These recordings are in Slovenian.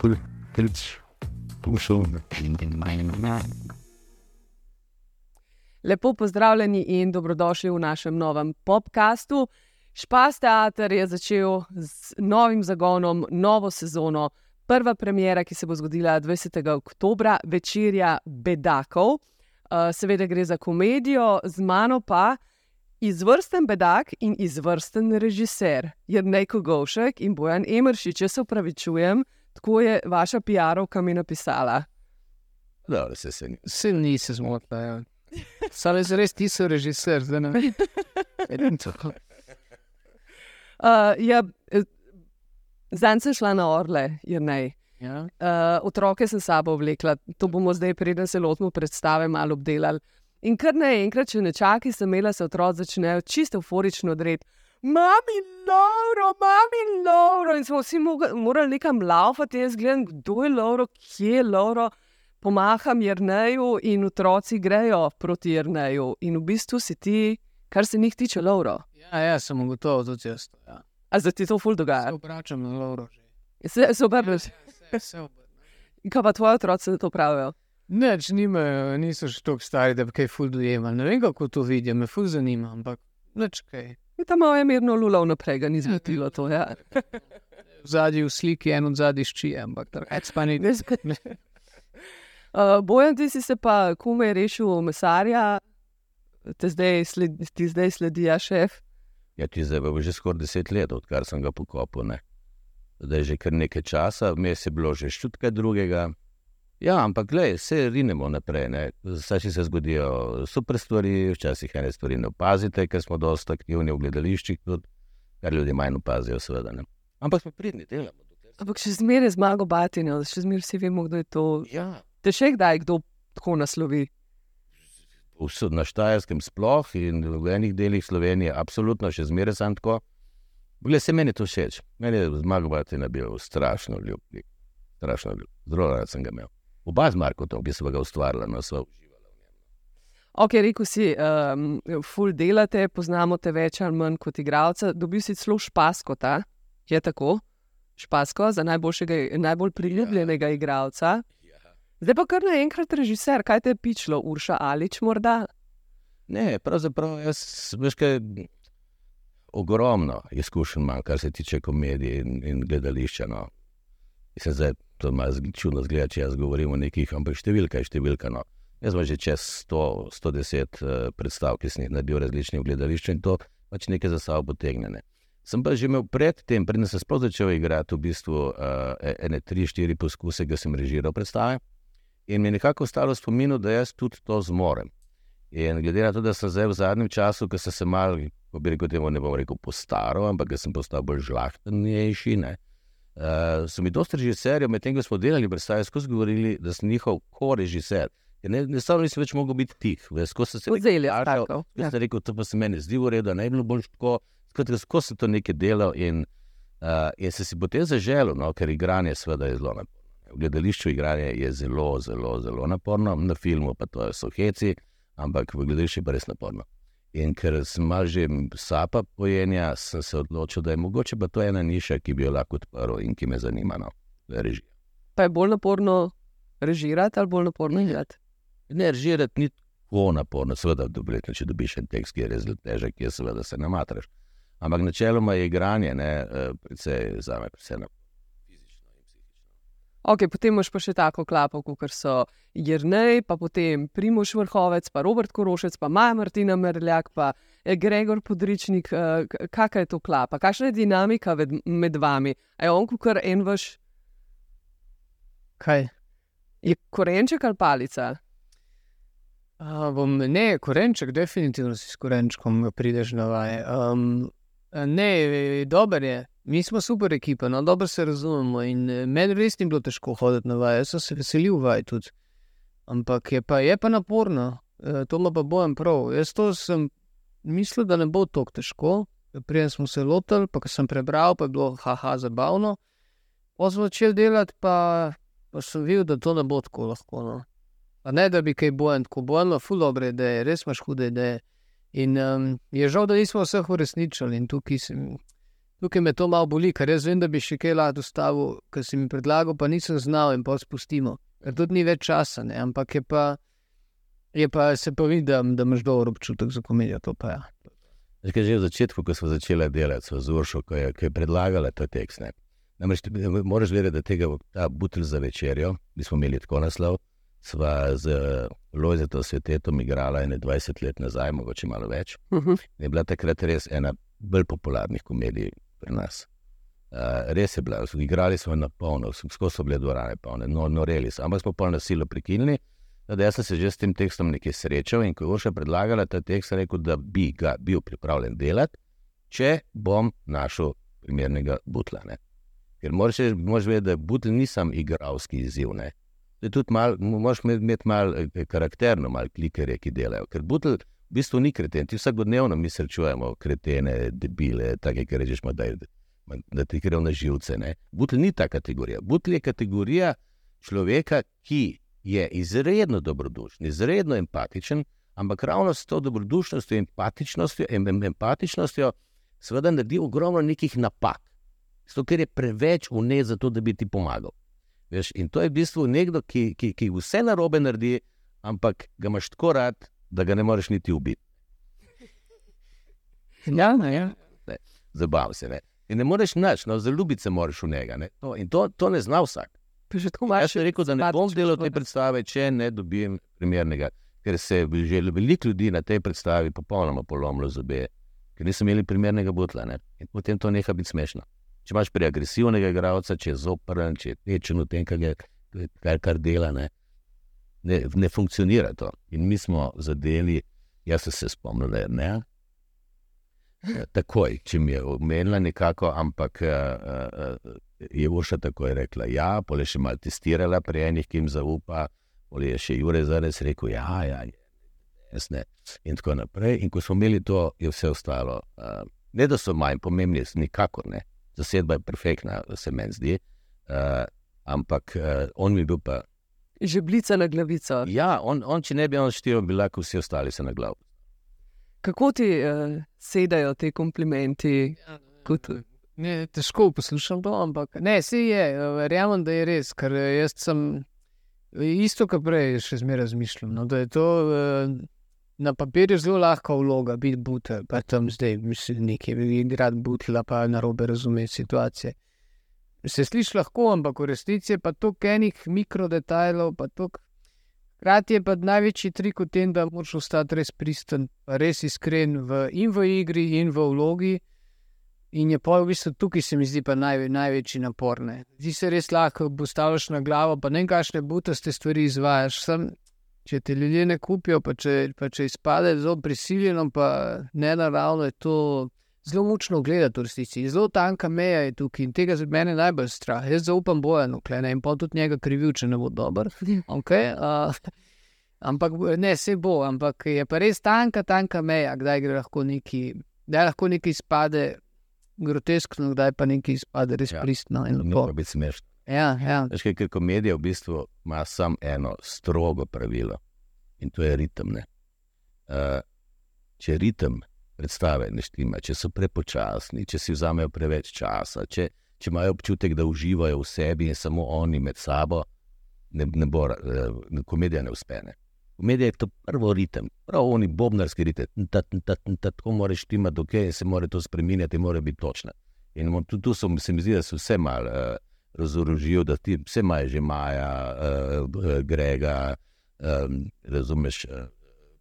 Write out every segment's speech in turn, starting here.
kul, krič, pušil in manj. Lepo pozdravljeni in dobrodošli v našem novem podkastu. Špas Teater je začel z novim zagonom, novo sezono. Prva premjera, ki se bo zgodila 20. oktober, večerja Bedakov. Uh, seveda gre za komedijo, z mano pa izvrsten bedak in izvrsten režiser, Jrnejko Govšek in Bojan Emršič. Če se upravičujem, tako je vaša PR-ovka mi napisala. Da, se se ni. Vse nisi zmotila. Ja. Sam je res ti so režiser, zdaj ne vem. Uh, ja, Zdaj sem šla na Orle, Jrnej. Ja. Uh, otroke sem sabo vlekla, to bomo zdaj, preden se lotimo predstave, malo obdelali. In kar naenkrat, če ne čakaj, sem imela se otroci začnejo čisto euforično odreti. Mami, Lauro, mami, Lauro. In smo vsi morali nekam laufati, jaz gledam, kdo je Lauro, kje je Lauro. Pomaham Jrneju in otroci grejo proti Jrneju. In v bistvu si ti, kar se njih tiče, Lauro. Ja, ja, sem ugotovil tudi jaz. to, Ja. A zdaj ti to ful Se dogaja? obračam na Lauro. že. Se, se obrneš. Vse, vse obrnem. Kaj pa tvoji otroci na to pravijo? Neč nimajo, niso še tako stari, da bi kaj ful dojemali. Ne vem, kako to vidijo, me ful zanima, ampak neč kaj. In tam malo je mirno lulal naprej, ga ni zmotilo to. Ja. Zadnji v sliki en od zadnjih ščije, ampak drugače pa ni. Uh, Bojan, ti si se pa kume rešil mesarja, te zdaj sled, ti zdaj sledi ja šef. Ja, ti zdaj bo že skoraj deset let, odkar sem ga pokopal. Ne? Zdaj je že kar nekaj časa, vmes je bilo že ščutka drugega. Ja, ampak gledaj, vse rinemo naprej. ne. Včasih se zgodijo super stvari, včasih ene stvari ne opazite, ker smo dosta aktivni v gledališčih, tudi, kar ljudje manj opazijo, seveda. Ne. Ampak smo pridni, delamo. se- Ampak še zmeraj zmago batine, še zmeraj vsi vemo, kdo je to. Ja, Te še kdaj kdo tako naslovi? vsod na Štajerskem sploh in v enih delih Slovenije, absolutno še zmeraj sem tako. Glede se meni to všeč, meni je zmagovati na bil strašno ljubki. Strašno ljubki, zelo rad sem ga imel. Oba z Markotom, ki so ga ustvarjali, no sva uživala v njem. Ok, rekel si, um, ful delate, poznamo te več ali manj kot igralca. Dobil si celo špaskota, je tako? Špasko za najboljšega, najbolj priljubljenega igralca. Zdaj pa kar naenkrat režiser, kaj te je pičlo, Urša Alič morda? Ne, pravzaprav jaz, veš, kaj, ogromno izkušenj imam, kar se tiče komedije in, in gledališča. No. Se zdaj to čudno zgleda, če jaz govorim o nekih, ampak številka je številka. No. Jaz imam že čez 100, 110 uh, predstav, ki sem jih naredil različnih v gledališču in to pač nekaj za sabo potegne. Ne. Sem pa že imel predtem, preden sem sploh začel igrati, v bistvu uh, ene tri, štiri poskuse, ki sem režiral predstave. In mi je nekako ostalo spominu, da jaz tudi to zmorem. In glede na to, da sem zdaj v zadnjem času, ko sem se mal, ko bi rekel, ne bom rekel postaral, ampak sem postal bolj žlahtenejši, ne, uh, so mi dosti režiserjev, medtem ko smo delali predstave, skozi govorili, da sem njihov ko-režiser. Ker ne- Enostavno nisem več mogel biti tih, skozi sem se stavkov. Jaz sem rekel, to pa se meni zdi v redu, naj bi bilo bolj tako. Skratka, skozi sem to nekaj delal in, uh, in sem si potem zaželel, no, ker igranje seveda je zelo naporno. V gledališču igranje je zelo, zelo, zelo naporno, na filmu pa to so heci, ampak v gledališču je pa res naporno. In ker sem mal že sapa pojenja, sem se odločil, da je mogoče pa to ena niša, ki bi jo lahko odprl in ki me zanima, no, režija. Pa je bolj naporno režirati ali bolj naporno igrati? Ne, režirati ni tako naporno, seveda, dobletno, če dobiš en tekst, ki je res težek, je seveda se namatraš. Ampak načeloma je igranje, ne, eh, precej za me, predvsem na fizično in psihično. Ok, potem imaš pa še tako klapo, kot so Jrnej, pa potem Primoš Vrhovec, pa Robert Korošec, pa Maja Martina Merljak, pa eh, Gregor Podričnik. eh, Kakšna je to klapa? Kakšna je dinamika ved, med vami? A je on kar en vaš, Kaj? je korenček ali palica? A, bom, ne, korenček, definitivno si s korenčkom prideš na vaje. Um, ne, dober je. Mi smo super ekipa, no, dobro se razumemo. In eh, meni res ni bilo težko hoditi na vaje, jaz sem se veselil vaj tudi. Ampak je pa, je pa naporno, e, to ima pa bojem prav. Jaz to sem mislil, da ne bo tako težko. Prej smo se lotili, pa sem prebral, pa je bilo haha zabavno. Pa smo začeli delati, pa, pa sem videl, da to ne bo tako lahko. No. Pa ne, da bi kaj bojen, tako bojen, ful dobre ideje, res imaš hude ideje. In um, je žal, da nismo vseh uresničili in tukaj, sem, tukaj me to malo boli, ker jaz vem, da bi še kaj lahko dostavil, ker si mi predlagal, pa nisem znal in pa spustimo. Ker tudi ni več časa, ne? ampak je pa, je pa se pa vidi, da, da imaš dober občutek za komedijo. To pa ja. Veš, kaj, Že v začetku, ko smo začeli delati z Uršo, ko je, ko je predlagala ta tekst. Ne. Namreč, moraš vedeti, da tega ta butelj za večerjo, mi smo imeli tako naslov, sva z Lojzeto svetetom igrala ene 20 let nazaj, mogoče malo več. Mhm. Je bila takrat res ena bolj popularnih komedij pri nas. Uh, res je bila, igrali smo na polno, skozi so bile dvorane polne, no, noreli so, ampak smo pa na silo prekinili. Da, jaz sem se že s tem tekstom nekaj srečal in ko je Urša predlagala ta tekst, sem rekel, da bi ga bil pripravljen delati, če bom našel primernega butla. Ne. Ker moraš, moraš vedeti, da butl ni sam igralski izziv. Ne. Tudi mal, moraš imeti malo eh, karakterno, malo klikerje, ki delajo. Ker butl v bistvu ni kreten. Ti vsakodnevno mi srečujemo kretene, debile, take, ki rečeš, da, da ti grejo na živce. Ne. Butl ni ta kategorija. Butl je kategorija človeka, ki je izredno dobrodušen, izredno empatičen, ampak ravno s to dobrodušnostjo, empatičnostjo, em, em, empatičnostjo, seveda naredi ogromno nekih napak. Zato, ker je preveč vnet za to, da bi ti pomagal. Veš, in to je v bistvu nekdo, ki, ki, ki vse narobe naredi, ampak ga imaš tako rad, da ga ne moreš niti ubiti. Ja, no, ja. Zabav se. Ne? In ne moreš nič, no, zaljubiti se moraš v njega. Ne? To, in to, to ne zna vsak. Že tako Jaz imaš. sem rekel, da ne bom delal te predstave, če ne dobim primernega, ker se je že veliko ljudi na tej predstavi popolnoma polomilo zobe, ker niso imeli primernega butla. Ne? In potem to neha biti smešno. Če imaš pri agresivnega igralca, če je zoprn, če je tečen v tem, kar, je, kar, kar dela, ne? Ne, ne funkcionira to. In mi smo zadeli, jaz sem se spomnil, da je ne. Takoj, če mi je omenila nekako, ampak uh, uh, je Urša takoj rekla, ja, pole še malo testirala pri enih, ki jim zaupa, pole je še Jure zares rekel, ja, ja, jaz ne. In tako naprej. In ko smo imeli to, je vse ostalo. Uh, ne, da so manj pomembni, nikakor ne. Zasedba je perfektna, se meni zdi. Uh, ampak uh, on mi je bil pa. Žeblica na glavico. Ja, on, on če ne bi on štiri, bi lahko vsi ostali se na glavu. Kako ti uh, sedajo ti komplimenti? Kot, Ne, težko poslušam to, ampak ne, se je, verjamem, da je res, ker eh, jaz sem isto, kot prej, še zmeraj razmišljam. No, da je to eh, na papirju zelo lahka vloga, biti butel, pa tam zdaj, mislim, nekaj igrati butla, pa na robe razumeti situacije. Se sliši lahko, ampak v resnici je pa to enih mikrodetajlov, pa to. Hkrati je pa največji trik v tem, da moraš ostati res pristen, res iskren v, in v igri, in v vlogi. In je pa v bistvu tukaj, se mi zdi, pa naj, največji napor. Ne. Ti se res lahko postaviš na glavo, pa ne vem, kakšne butaste stvari izvajaš. Sam, če te ljudje ne kupijo, pa če, če izpade zelo prisiljeno, pa ne naravno, je to zelo mučno gledati v resnici. Zelo tanka meja je tukaj in tega za mene najbolj strah. Jaz zaupam Bojanu, klene in pa tudi njega krivil, če ne bo dober. Okay, uh, ampak ne, se bo, ampak je pa res tanka, tanka meja, kdaj gre lahko neki, kdaj lahko neki izpade groteskno, kdaj pa neki izpade res Ja. ja. pristno in Ne lepo. more biti smešno. Ja, ja. Veš, kaj, ker komedija v bistvu ima samo eno strogo pravilo in to je ritem. ne. Uh, če ritem predstave ne štima, če so prepočasni, če si vzamejo preveč časa, če, če imajo občutek, da uživajo v sebi in samo oni med sabo, ne, ne bo, uh, komedija ne uspe. Ne. Komedija je to prvo ritem, prav oni bobnarski ritem. Ta, ta, ta, ta, tako moraš štimati, dokaj se mora to spremenjati, mora biti točna. In tu, tu so, se mi zdi, da so vse malo uh, razorožijo, da ti vse imajo že Maja, uh, Grega, um, razumeš, uh,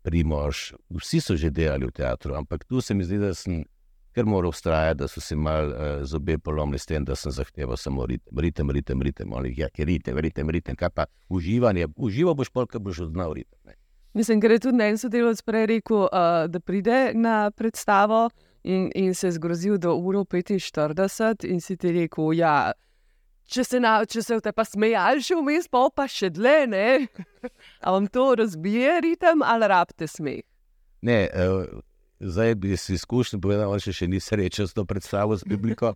Primož, vsi so že delali v teatru, ampak tu se mi zdi, da sem kar moral ustrajati, da so se mal uh, zobe polomili s tem, da sem zahteval samo ritem, ritem, ritem, ritem. Oni, ja, ker ritem, ritem, ritem, kaj pa uživanje. Užival boš pol, ker boš znal ritem. Ne. Mislim, ker je tudi en sodelavec prej rekel, uh, da pride na predstavo in, in se je zgrozil do uro 45 in si ti rekel, ja. Če se, na, če se v te pa smejali, še vmes, pa pa še dlje, ne? A vam to razbije ritem ali rabite smeh? Ne, uh, zdaj bi si izkušnja povedal, da še, še ni srečen s to predstavo z Biblijo.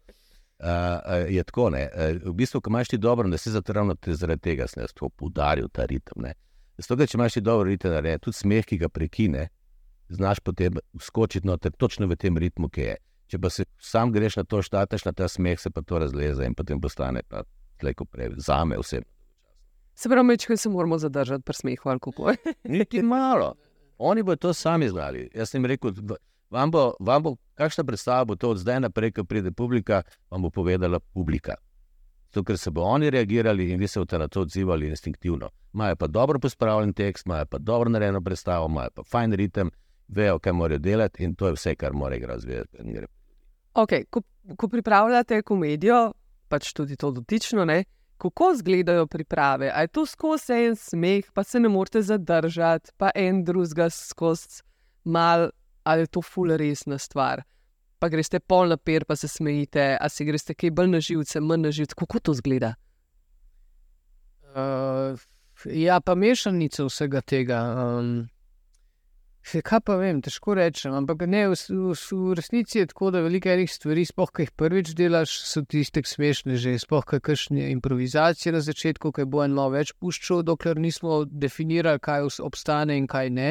Uh, uh, je tako, ne. Uh, v bistvu, ko imaš ti dobro, da si zato ravno te zaradi tega sem jaz tako poudaril ta ritem. Ne. Zato, ker če imaš ti dobro ritem, ne, tudi smeh, ki ga prekine, znaš potem skočiti noter točno v tem ritmu, ki je. Če pa se sam greš na to, štateš na ta smeh, se pa to razleze in potem postane pa tleko prej, za me vse. Se pravi, mečkaj se moramo zadržati pri smehu ali kako. Niti malo. Oni bodo to sami znali. Jaz sem rekel, vam bo, vam bo kakšna predstava bo to od zdaj naprej, ko pride publika, vam bo povedala publika. Zato, ker se bo oni reagirali in vi se boste na to odzivali instinktivno. Imajo pa dobro pospravljen tekst, imajo pa dobro narejeno predstavo, imajo pa fajn ritem, vejo, kaj morajo delati in to je vse, kar mora igra razvijati. Okay, ko, ko pripravljate komedijo, pač tudi to dotično, ne, kako izgledajo priprave? A je to skozi en smeh, pa se ne morete zadržati, pa en drugega skozi mal, ali je to ful resna stvar. Pa greste pol na per, pa se smejite, a si greste kaj bolj na živce, manj na živce. Kako to zgleda? Uh, ja, pa mešanica vsega tega. Um, še kaj pa vem, težko rečem. Ampak ne, v, v, v resnici je tako, da veliko enih stvari, spoh, ki jih prvič delaš, so tiste smešne že. Spoh, kakšne improvizacije na začetku, ki bo eno več puščal, dokler nismo definirali, kaj obstane in kaj ne.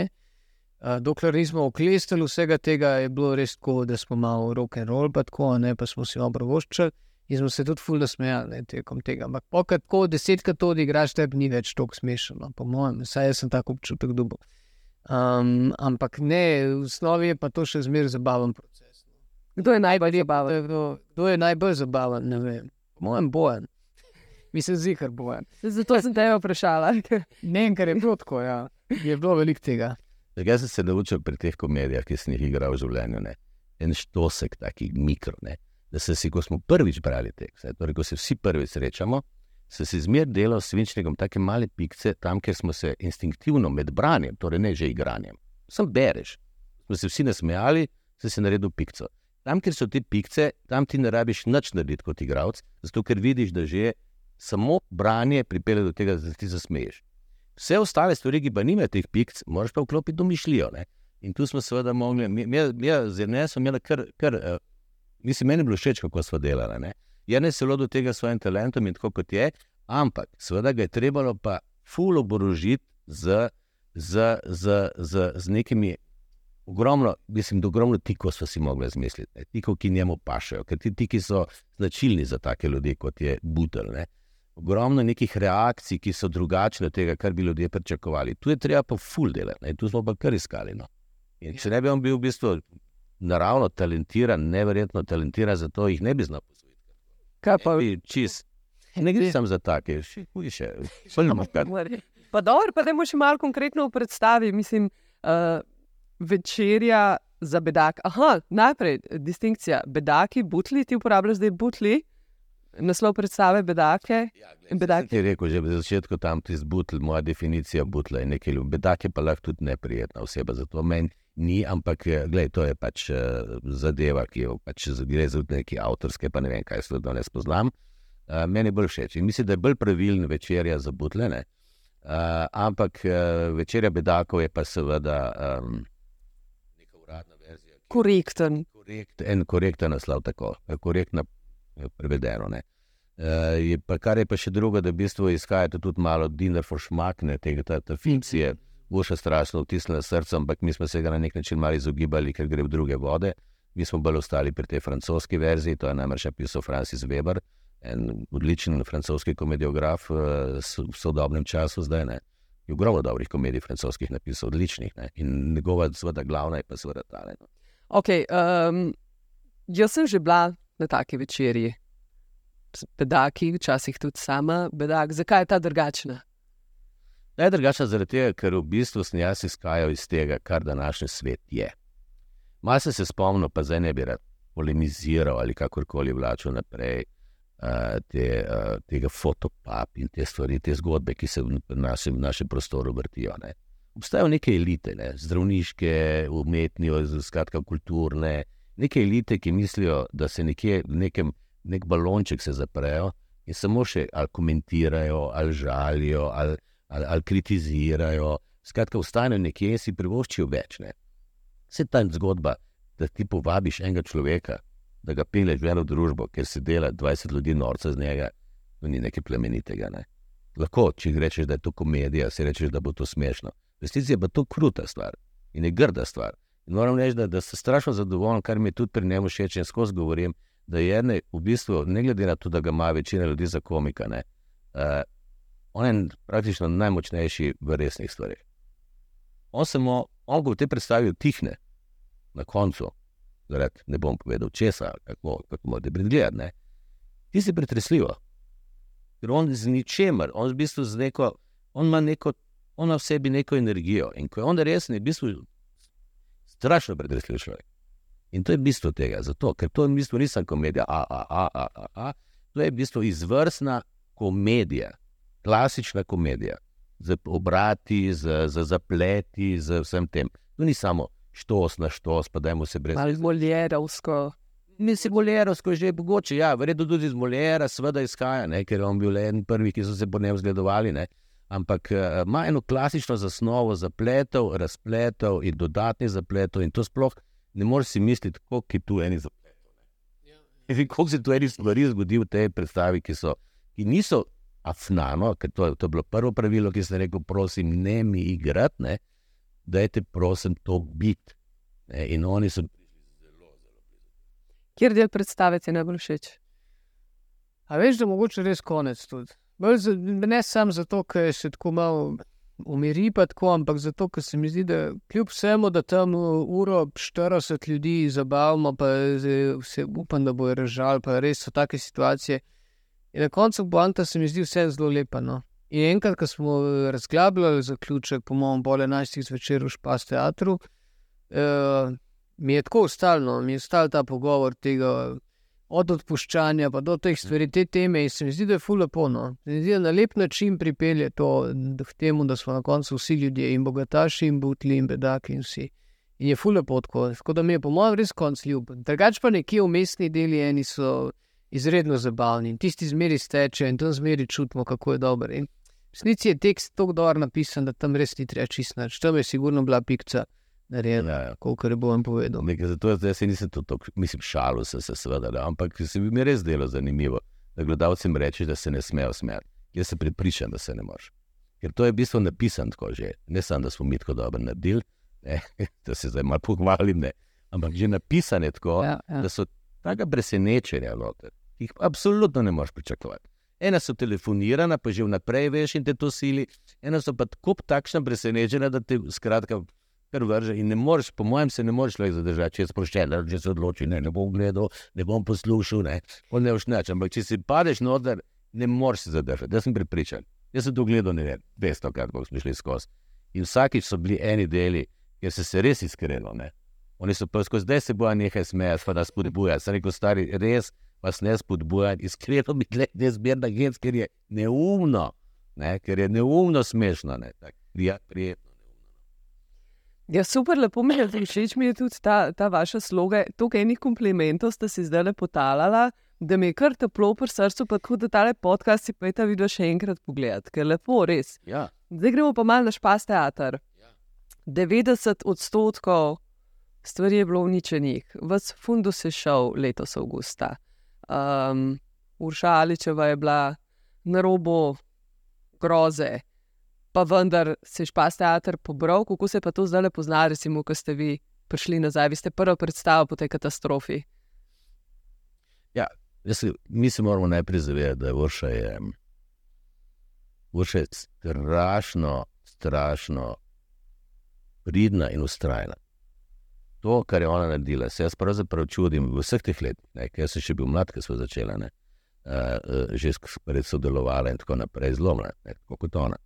Uh, dokler nismo oklestili vsega tega, je bilo res tako, da smo malo rock and roll, pa tako, ne, pa smo si malo provoščali. In smo se tudi fulno smejali ne, tekom tega. Ampak, pokaj tako desetkrat to odigraš, tebi ni več tako smešno, po mojem, vsaj jaz sem tako občutek dobil. Um, ampak ne, v osnovi je pa to še zmeraj zabaven proces. no. Kdo je najbolj zabaven? Kdo, kdo je najbolj zabaven, ne vem. Po mojem, bojen. Mislim, zihar bojen. Zato sem te vprašala. Ne ker je bilo tako, ja. Je bilo veliko tega. Jaz sem se naučil pri teh komedijah, ki sem jih igral v življenju, ne? en štosek, taki mikro. Ne? Da se si, ko smo prvič brali tekst, torej, ko se vsi prvič srečamo, se si zmer delal s svinčnikom take male pikce, tam, kjer smo se instinktivno med branjem, torej ne že igranjem, sem bereš. Smo se vsi nasmejali, se si naredil pikco. Tam, kjer so te pikce, tam ti ne rabiš nič narediti kot igralec, zato ker vidiš, da že samo branje pripelje do tega, da se ti zasmeješ. Vse ostale stvari, ki pa nimajo teh pikc, moraš pa vklopiti domišljijo. Ne? In tu smo seveda mogli, mi, mi, mi z Ernestom imeli kar, kar uh, mislim, meni je bilo všeč, kako smo delali. Jernej se je lotil tega s svojim talentom in tako kot je, ampak seveda ga je trebalo pa ful oborožiti z, z, z, z, z nekimi ogromno, mislim, da ogromno tikov smo si mogli izmisliti, ne? tikov, ki njemu pašajo, ker ti tiki so značilni za take ljudi, kot je Butel. Ne? Ogromno nekih reakcij, ki so drugačne od tega, kar bi ljudje pričakovali. Tu je treba pa ful delati, ne? tu smo pa kar iskali. No? In če ne bi on bil v bistvu naravno talentiran, neverjetno talentiran, zato jih ne bi znal. Kaj pa Ne bi čist. Ne gre samo za take, še hujše. Spolnimo, kar Pa dobro, pa dajmo še malo konkretno v predstavi. Mislim, uh, večerja za bedak. Aha, najprej distinkcija. Bedaki, butli, ti uporabljaš zdaj butli, naslov predstave bedake. Bedaki. Ti je rekel že v začetku tam ti zbutl, moja definicija butla je nekaj ljub. Bedak je pa lahko tudi neprijetna oseba, zato meni ni, ampak eh, glej, to je pač uh, zadeva, ki jo pač gre za neke avtorske, pa ne vem, kaj se to ne spoznam. Uh, meni je bolj všeč in mislim, da je bolj pravilen večerja za butlene. Uh, ampak uh, večerja bedakov je pa seveda um, neka uradna verzija. Korekten. korekt, en korekten naslov, tako eh, korektno eh, prevedeno. ne. Eh, je pa, kar je pa še drugo, da v bistvu izhaja tudi malo Dinner for Schmack, ne, tega, ta, ta film si je Uša strašno vtisnila srce, ampak mi smo se ga na nek način malo izogibali, ker gre v druge vode. Mi smo bolj ostali pri tej francoski verziji, to je namreč napisal Francis Weber, en odličen francoski komediograf eh, v sodobnem času zdaj. Ne. Je ogromno dobrih komedij francoskih napisal, odličnih. Ne. In njegova, seveda, glavna je pa seveda ta. Ne. no. Okay, um, jaz sem že bila na taki večerji. Bedaki, včasih tudi sama, bedak. Zakaj je ta drugačna? Najdrugačna zaradi tega, ker v bistvu sem jaz izhajal iz tega, kar današnji svet je. Malo sem se spomnil, pa zdaj ne bi rad polemiziral ali kakorkoli vlačil naprej uh, te, uh, tega fotopap in te stvari, te zgodbe, ki se v našem, našem prostoru vrtijo. Ne. Obstajajo neke elite, ne, zdravniške, umetniške, skratka kulturne, neke elite, ki mislijo, da se nekje v nekem nek balonček se zaprejo in samo še ali komentirajo, ali žalijo, ali ali, ali kritizirajo. Skratka, vstanejo nekje in si privoščijo več. Ne. Vse ta zgodba, da ti povabiš enega človeka, da ga peleš v eno družbo, ker se dela 20 ljudi norca z njega, to ni nekaj plemenitega. Ne. Lahko, če rečeš, da je to komedija, si rečeš, da bo to smešno. V resnici je pa to kruta stvar in je grda stvar. In moram reči, da, da sem strašno zadovoljen, kar mi je tudi pri njemu všeč in skozi govorim, da je ene, v bistvu, ne glede na to, da ga ima večina ljudi za komika, ne, uh, on je praktično najmočnejši v resnih stvarih. On samo, on ko v tej predstavi utihne na koncu, zaradi ne bom povedal česa, kako, kako morate predgledati, ti si pretresljivo. Ker on z ničemer, on v bistvu z neko, on ima neko, on v sebi neko energijo. In ko je on resen, je v bistvu strašno pretresljiv človek. In to je bistvo tega, zato, ker to v bistvu ni samo komedija, a, a, a, a, a, a, to je v bistvu izvrstna komedija, klasična komedija, z obrati, z, z zapleti, z vsem tem. To ni samo štos na štos, pa dajmo se brez. Ali boljerovsko. Mislim, boljerovsko je že mogoče, ja, verjetno tudi iz Moljera, seveda izhaja, ne, ker je on bil en prvih, ki so se po njem zgledovali. Ne. Ampak uh, ima eno klasično zasnovo zapletov, razpletov in dodatnih zapletov, in to sploh ne moreš si misliti, koliko je tu eni zapletov. Ja. Koliko se tu eni stvari zgodi v tej predstavi, ki, so, ki niso afnano, ker to, to je bilo prvo pravilo, ki sem rekel, prosim, ne mi igrati, ne, dajte, prosim, to biti. In oni so Kjer del predstave ti najbolj všeč? A veš, da mogoče res konec tudi. Z, ne samo zato, ker se tako malo umiri, pa tako, ampak zato, ker se mi zdi, da kljub vsemu, da tam uro 40 ljudi zabavamo, pa se upam, da bo režal, pa res so take situacije. In na koncu Bonta se mi zdi vse zelo lepo. No? In enkrat, ko smo razglabljali zaključek, po mojem, bolj 11 zvečer v Špas teatru, uh, mi je tako ustalno, mi je ustal ta pogovor tega. Od odpuščanja pa do teh stvari, te teme, in se mi zdi, da je fulno polno. Se mi zdi, da na lep način pripelje to k temu, da smo na koncu vsi ljudje, in bogataši, in butli, in bedaki, in vsi. In je fulno potko, tako da mi je po mojem res konc ljuben. Drugač pa nekje v mestni deli eni so izredno zabavni in tisti zmeri steče in tam zmeri čutimo, kako je dober. In v resnici je tekst tako dobro napisan, da tam res ni treba čistiti. Tam je sigurno bila pikca narejena, ja, ja. koliko je bom povedal. Nekaj, zato zdaj se nisem to, to mislim, šalil sem se seveda, da, ampak se mi je res delo zanimivo, da gledalcem reči, da se ne smejo smeti. Jaz sem pripričan, da se ne moreš. Ker to je v bistvu napisano tako že. Ne samo, da smo mi tako dobro naredili, ne, da se zdaj malo pohvalim, ne. ampak že napisane tako, ja, ja. da so tako presenečenja, noter, ki jih absolutno ne moreš pričakovati. Ena so telefonirana, pa že vnaprej veš in te to sili, ena so pa tako takšna presenečenja, da te skratka kar vrže. In ne moreš, po mojem, se ne moreš le zadržati, če je sproščen, če se odloči, ne, ne bom gledal, ne bom poslušal, ne, ne boš neč. Ampak če si padeš noter, ne moreš se zadržati. Jaz sem pripričan. Jaz sem to gledal, ne vem, dvesto krat, ko smo šli skozi. In vsakič so bili eni deli, ker se res iskreno. Ne. Oni so pa skozi zdaj se boja nekaj smejati, pa da spodbujajo. Sem rekel, stari, res vas ne spodbujajo, iskreno mi gledate, zmerna genc, ker je neumno, ne, ker je neumno smešno. Ne, tak, ja, prijetno. Ja, super, lepo mi je, všeč mi je tudi ta, ta vaša sloga. Tukaj enih komplimentov ste si zdaj lepo talala, da mi je kar toplo pri srcu, pa tudi da tale podcast si pa je ta video še enkrat pogledati, ker je lepo, res. Ja. Zdaj gremo pa mal na špas teater. Ja. 90 odstotkov stvari je bilo uničenih, vse fundus je šel letos avgusta. Um, Urša Aličeva je bila na robu groze pa vendar se je špas teater pobral, kako se pa to zdaj le pozna, recimo, ko ste vi prišli nazaj, vi ste prvo predstavo po tej katastrofi. Ja, jaz, mi se moramo najprej zavedati, da je Vrša je, Vrša je strašno, strašno pridna in ustrajna. To, kar je ona naredila, se jaz pravzaprav čudim vseh teh letih, ker sem še bil mlad, ko smo začeli, uh, uh, že sodelovali in tako naprej, zlomljena, kot ona.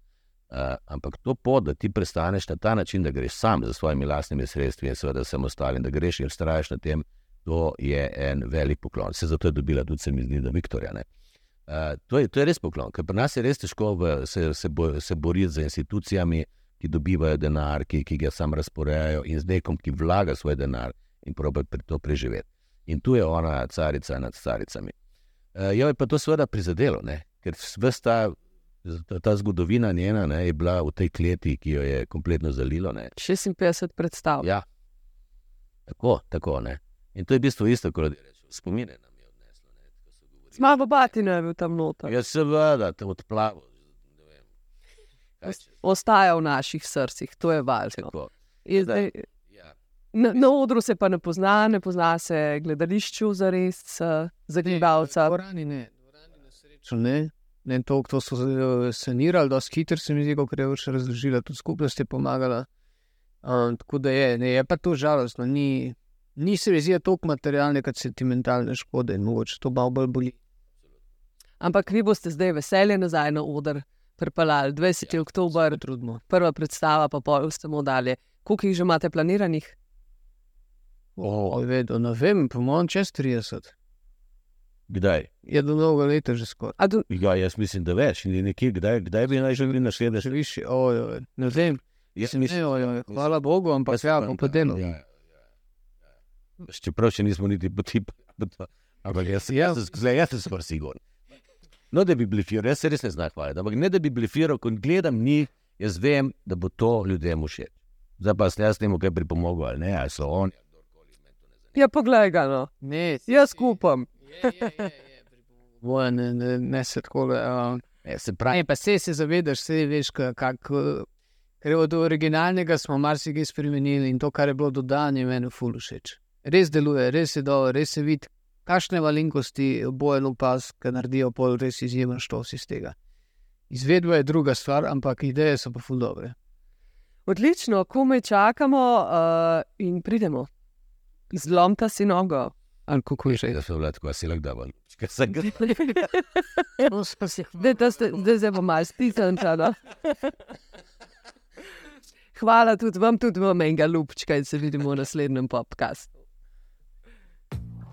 Uh, ampak to pot, da ti prestaneš na ta način, da greš sam za svojimi lastnimi sredstvi in seveda samostalno, da greš in ustraješ na tem, to je en velik poklon. Se zato je dobila tudi, se mi zdi, da Viktorija. Uh, to, je, to je res poklon, ker pri nas je res težko v, se, se, bo, se boriti z institucijami, ki dobivajo denar, ki, ki ga sam razporejajo in z nekom, ki vlaga svoj denar in proba pri to preživeti. In tu je ona carica nad caricami. Uh, jo je pa to seveda prizadelo, ne? ker vse ta Ta, ta zgodovina njena ne, je bila v tej kleti, ki jo je kompletno zalilo. Ne. 56 predstav. Ja, tako, tako. Ne. In to je v bistvu isto, kot rečemo, spomine nam je odneslo. Zmago bati ne je bil tam noter. Ja, seveda, te odplavo. Ostaja v naših srcih, to je važno. Zdaj, ja. Na, na odru se pa ne pozna, ne pozna se gledališču za res, za gledalca. Dvorani ne, dvorani na srečo ne. Ne, to, to so eh, sanirali, da so hitri, se mi zdi, kot je še razložila, tudi skupnost je pomagala. Um, tako da je, ne, je pa to žalostno. Ni, ni se mi zdi toliko materialne, kot sentimentalne škode in mogoče to malo bolj boli. Ampak vi boste zdaj veselje nazaj na oder, pripeljali 20. Ja, oktober, prva predstava, pa pol samo dalje. Koliko jih že imate planiranih? Oh. Vedo, ne vem, po mojem, čez 30. Kdaj? Je do novega leta že skoraj. Do... Ja, jaz mislim, da več. Nekje, kdaj, kdaj bi naj že bili na sredo? Še više, ojoj, ne vem. Jaz Mislim, mislim, ojoj, hvala Bogu, ampak ja, po delu. Ja, ja, ja. Čeprav še nismo niti poti. Ampak jaz, jaz, jaz, jaz, jaz sem skoraj siguren. No, da bi blifiral, jaz se res ne znam hvaliti. Ampak ne, da bi blifiral, ko gledam njih, jaz vem, da bo to ljudem všeč. Zdaj pa sem jaz temu kaj pripomogel, ali ne, ali so oni. Ja, poglej ga, no. Ne, Jaz kupam. Boje, ne, ne, ne se tako. Uh, se pravi, pa se, se zavedaš, se veš, kako. Ker od originalnega smo marsikaj spremenili in to, kar je bilo dodano, je meni ful všeč. Res deluje, res je dobro, res se vidi, kakšne malenkosti bojo pas, ki naredijo pol, res izjemen štos iz tega. Izvedba je druga stvar, ampak ideje so pa ful dobre. Odlično, komaj čakamo uh, in pridemo. Zlomta si nogo. Ali kako je že? Da so bile tako, si lahko dal. Če se ga. Zdaj se bo malo stisnil. Hvala tudi vam, tudi vam, enega lupčka in se vidimo v naslednjem podkastu.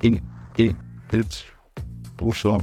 In, in, it's, also,